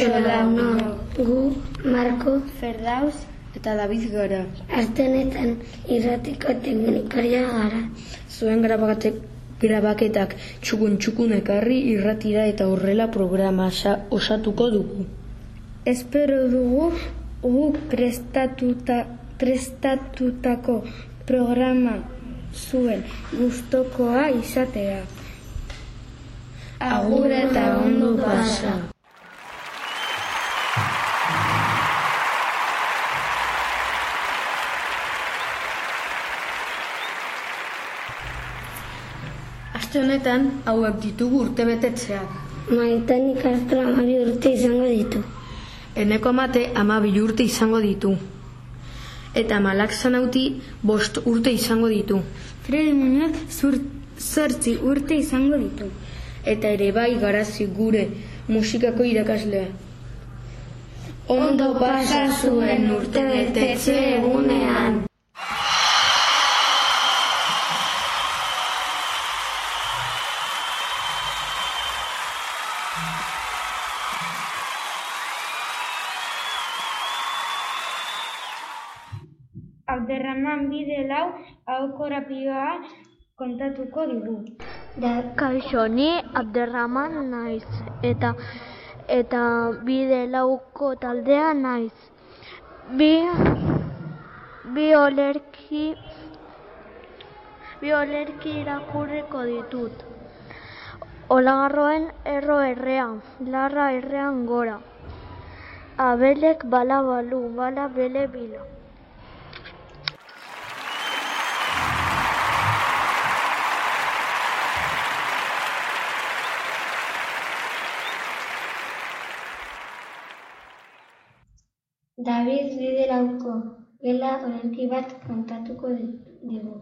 Kaixo laguno, gu Marco Ferdaus eta David gara. Astenetan irratiko teknikaria gara. Zuen grabaketak, grabaketak txukun txukun ekarri irratira eta horrela programa osatuko dugu. Espero dugu guk prestatuta, prestatutako programa zuen gustokoa izatea. Agur eta ondo pasa. Aste honetan hauek ditugu urte betetzeak. Maiten ikastro amabi urte izango ditu. Eneko amate amabi urte izango ditu. Eta malak zanauti bost urte izango ditu. Fredi Muñoz zortzi urte izango ditu. Eta ere bai garazi gure musikako irakaslea. Ondo pasa zuen urte betetze egunean. Abderraman bide lau aukorapioa kontatuko digu. Da, kaixo, ni Abderraman naiz eta eta bide lauko taldea naiz. Bi bi olerki bi olerki irakurriko ditut. Olagarroen erro errea, larra errean gora. Abelek bala balu, bala bele bila. David biderauko gela olerki bat kontatuko digu.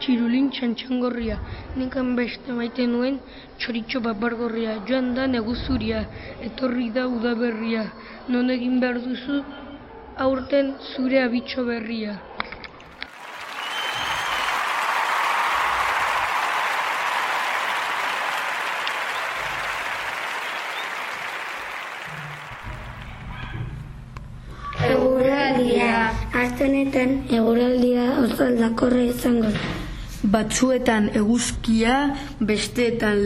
Txirulin txantxangorria, nikan beste maite nuen txoritxo babargorria, joan da neguzuria, etorri da udaberria, non egin behar duzu aurten zure abitxo berria. Astenetan eguraldia oso aldakorra izango da. Batzuetan eguzkia, besteetan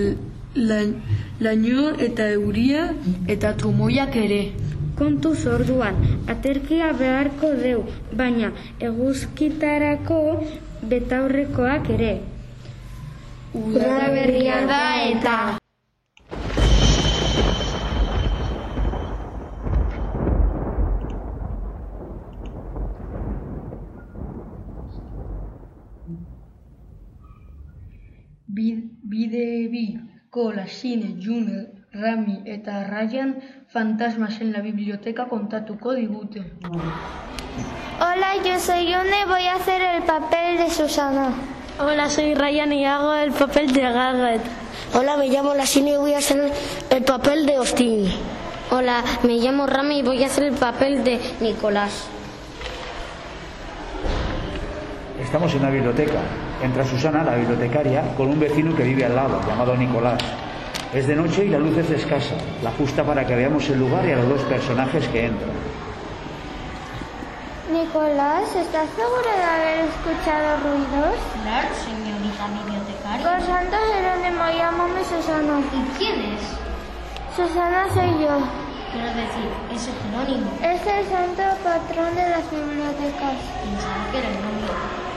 la- laino eta euria eta trumoiak ere. Kontu orduan, aterkia beharko deu, baina eguzkitarako betaurrekoak ere. Udaberria da eta. Bi- Bide bi, Kola, Sine, June, Rami eta Ryan fantasmas en la biblioteca kontatuko digute. Hola, yo soy Yune, voy a hacer el papel de Susana. Hola, soy Ryan y hago el papel de Garrett. Hola, me llamo Lasine y voy a hacer el papel de Austin. Hola, me llamo Rami y voy a hacer el papel de Nicolás. Estamos en una biblioteca. Entra Susana, la bibliotecaria, con un vecino que vive al lado, llamado Nicolás. Es de noche y la luz es escasa, la justa para que veamos el lugar y a los dos personajes que entran. Nicolás, ¿estás seguro de haber escuchado ruidos? Claro, señorita bibliotecaria. Por Santo Jerónimo, llámame Susana. ¿Y quién es? Susana soy yo. Quiero decir, ese Jerónimo. Es el santo patrón de las bibliotecas. Pensaba que era el nombre.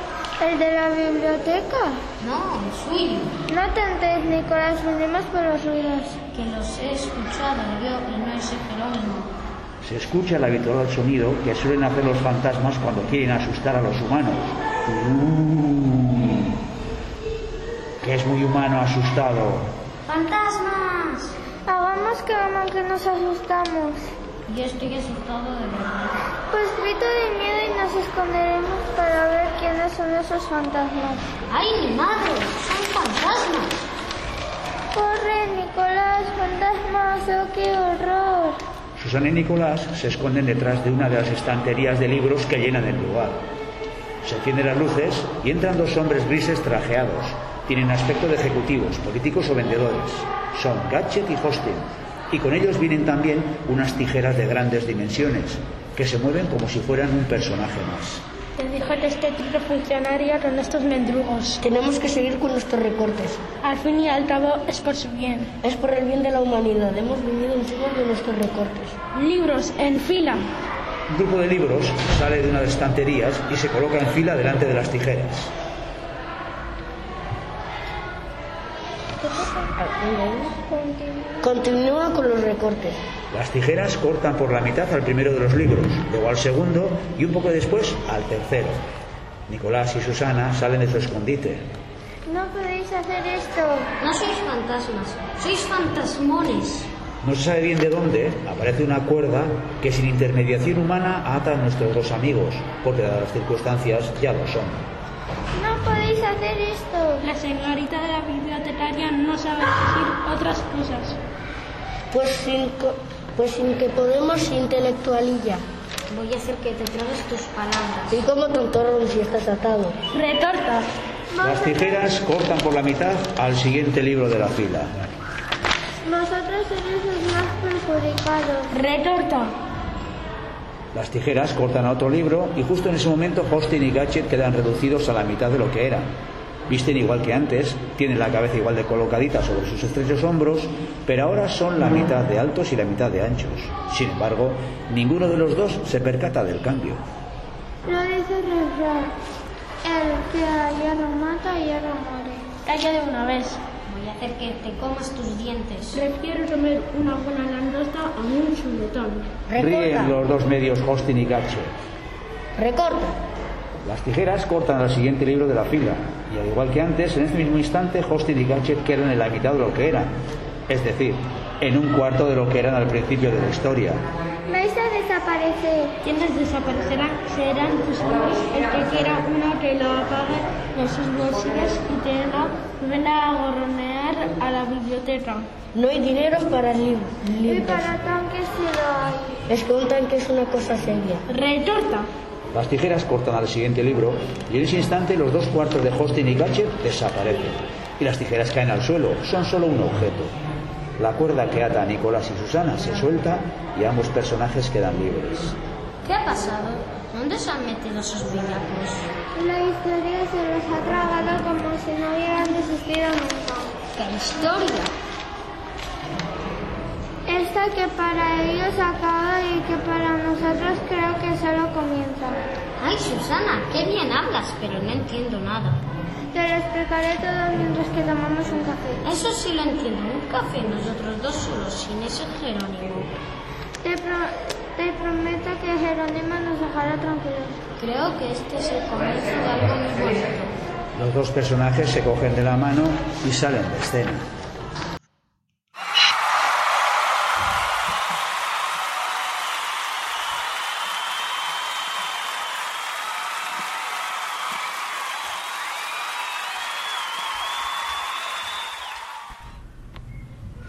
¿El de la biblioteca? No, el suyo. No tantes, Nicolás, venimos por los ruidos. Que los he escuchado yo y no ese Jerónimo. Se escucha el habitual sonido que suelen hacer los fantasmas cuando quieren asustar a los humanos. Uh, que es muy humano asustado. ¡Fantasmas! Hagamos que no, que nos asustamos. Yo estoy asustado de verdad. Pues grito de miedo nos esconderemos para ver quiénes son esos fantasmas. ¡Ay, mi madre! ¡Son fantasmas! ¡Corre, Nicolás! ¡Fantasmas! ¡Oh, qué horror! Susana y Nicolás se esconden detrás de una de las estanterías de libros que llenan el lugar. Se encienden las luces y entran dos hombres grises trajeados. Tienen aspecto de ejecutivos, políticos o vendedores. Son Gadget y Hostin. Y con ellos vienen también unas tijeras de grandes dimensiones, que se mueven como si fueran un personaje más. El hijo de este tipo funcionario con estos mendrugos. Tenemos que seguir con nuestros recortes. Al fin y al cabo es por su bien. Es por el bien de la humanidad. Hemos venido encima de nuestros recortes. Libros en fila. Un grupo de libros sale de una de las estanterías y se coloca en fila delante de las tijeras. Continúa con los recortes. Las tijeras cortan por la mitad al primero de los libros, luego al segundo y un poco después al tercero. Nicolás y Susana salen de su escondite. No podéis hacer esto. No sois fantasmas, sois fantasmones. No se sabe bien de dónde aparece una cuerda que sin intermediación humana ata a nuestros dos amigos, porque dadas las circunstancias ya lo son. No podéis hacer esto. La señorita de la bibliotecaria no sabe decir otras cosas. Pues sin, pues sin que podemos intelectualilla. Voy a hacer que te tragues tus palabras. ¿Y cómo tontorrón si estás atado? Retorta. Las tijeras cortan por la mitad al siguiente libro de la fila. Vosotros sois los más perjudicados. Retorta. Las tijeras cortan a otro libro y justo en ese momento Hostin y Gadget quedan reducidos a la mitad de lo que eran. Visten igual que antes, tienen la cabeza igual de colocadita sobre sus estrechos hombros, pero ahora son la mitad de altos y la mitad de anchos. Sin embargo, ninguno de los dos se percata del cambio. Lo dice el refrán. El que a hierro mata, hierro muere. Calla de una vez. Voy a hacer que te comas tus dientes. Prefiero comer una buena langosta a un chuletón. Ríen Recorta. los dos medios Hostin y Gadget. Recorta. Las tijeras cortan al siguiente libro de la fila, y al igual que antes, en este mismo instante, Hostin y Gadget quedan en la mitad de lo que eran, es decir, en un cuarto de lo que eran al principio de la historia. Vais a desaparecer. ¿Quiénes desaparecerán? Serán tus amigos. El que quiera uno que lo apague en sus bolsillos y tenga, venga a gorronear a la biblioteca. No hay dinero para li- libros. tanques sí lo hay. Es que un tanque es una cosa seria. Retorta. Las tijeras cortan al siguiente libro, y en ese instante los dos cuartos de Hostin y Gadget desaparecen, y las tijeras caen al suelo, son solo un objeto. La cuerda que ata a Nicolás y Susana se suelta y ambos personajes quedan libres. ¿Qué ha pasado? ¿Dónde se han metido esos villacos? La historia se los ha tragado como si no hubieran desistido nunca. ¿Qué historia? Esta que para ellos acaba y que para nosotros creo que solo comienza. Ay, Susana, qué bien hablas, pero no entiendo nada. Te lo explicaré todo mientras que tomamos un café. Eso sí lo entiendo. Un café, nosotros dos solos, sin ese Jerónimo. Te, pro- te prometo que Jerónimo nos dejará tranquilos. Creo que este es el comienzo de algo muy bonito. Los dos personajes se cogen de la mano y salen de escena.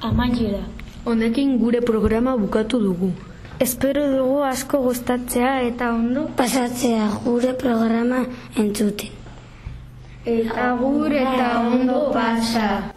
Amaiera, honekin gure programa bukatu dugu. Espero dugu asko gustatzea eta ondo Pasatzea gure programa entzuten. eta gure eta ondo pasa.